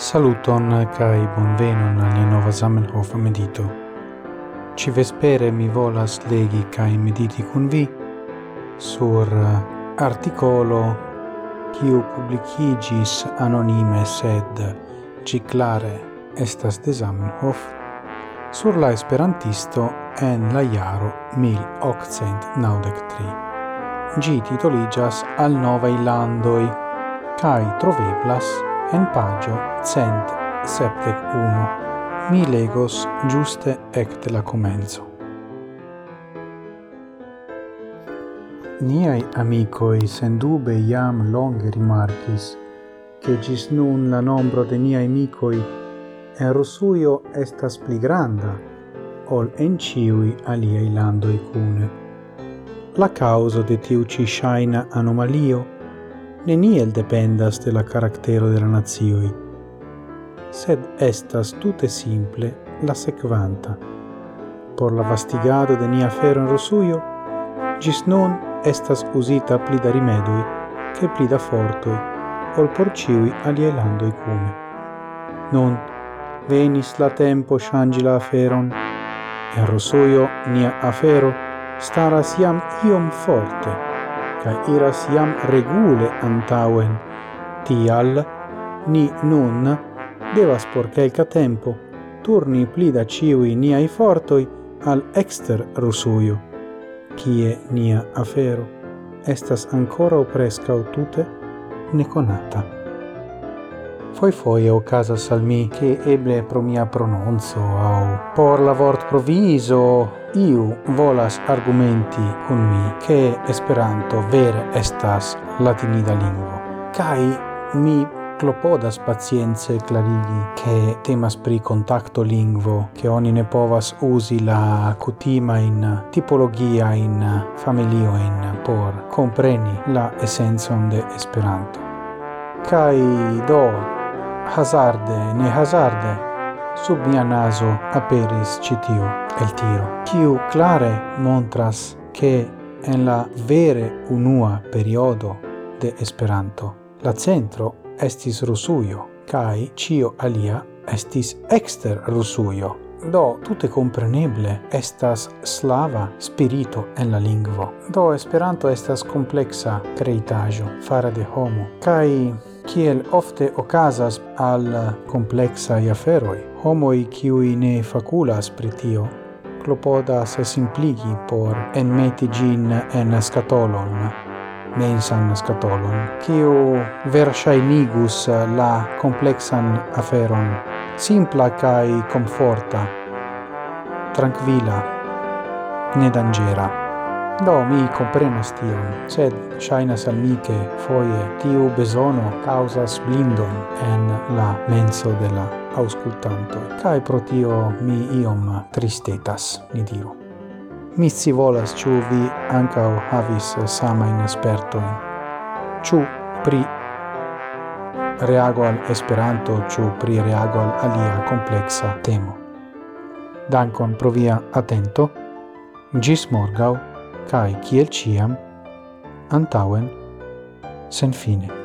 Saluton kai bonvenon al nova Zamenhof medito. Ci vespere mi volas legi kai mediti kun vi sur uh, articolo kiu publicigis anonime sed ci clare estas de Zamenhof sur la esperantisto en la jaro 1893. Gi titoligas al nova ilandoi kai troveblas en pagio cent septec uno. Mi legos giuste ecte la comenzo. Niai amicoi sendube iam longe rimarcis che gis nun la nombro de niai amicoi en Rusuio estas pli granda ol en ciui aliei landoi cune. La causa de tiu ci shaina anomalio neniel dependas de la caractero de la nazioi, sed estas tute simple la sequanta. Por la vastigado de nia fero in Rusuio, gis nun estas usita pli da rimedui che pli da fortoi, ol por ciui alie landoi cume. Nun, venis la tempo shangi la aferon, e Rusuio nia afero staras iam iom forte, ca iras iam regule antauen. Tial, ni nun devas por quelca tempo turni pli da ciui niai fortoi al exter Rusuio, cie nia afero estas ancora prescau tute neconata. Foi foi o casa salmi che eble pro mia pronunzo au por la vort proviso iu volas argumenti con mi che Esperanto vere estas latinida lingvo, kai mi clopodas pacienze clarigi che temas pri contacto lingvo, che oni ne povas usi la cutima in tipologia in familio in por compreni la essenzon de Esperanto. Kai do hazarde ne hazarde sub mia naso aperis citio el tiro, kiu clare montras che en la vere unua periodo de Esperanto la centro estis Rusujo, kai cio alia estis exter Rusujo. Do, tutte compreneble, estas slava spirito en la lingvo. Do, Esperanto estas complexa creitajo, fara de homo, kai kiel ofte okazas al complexa aferoi. Homoi kiui ne faculas pri tio, clopodas simpligi por enmeti gin en scatolon, mensan scatolon, kiu versainigus la complexan aferon, simpla kai comforta, tranquilla, ne dangera. Do, mi comprenas tion, sed shainas al mi che foie tiu besono causas blindon en la menso de la auscultanto. cae pro tio mi iom tristetas, ni diru. Mi si volas ciu vi ancao havis samain espertoin, ciu pri reago al Esperanto, ciu pri reago al alia complexa temo. Dankon pro via atento, gis morgau, cae, ciel ciam, antauen, sen fine.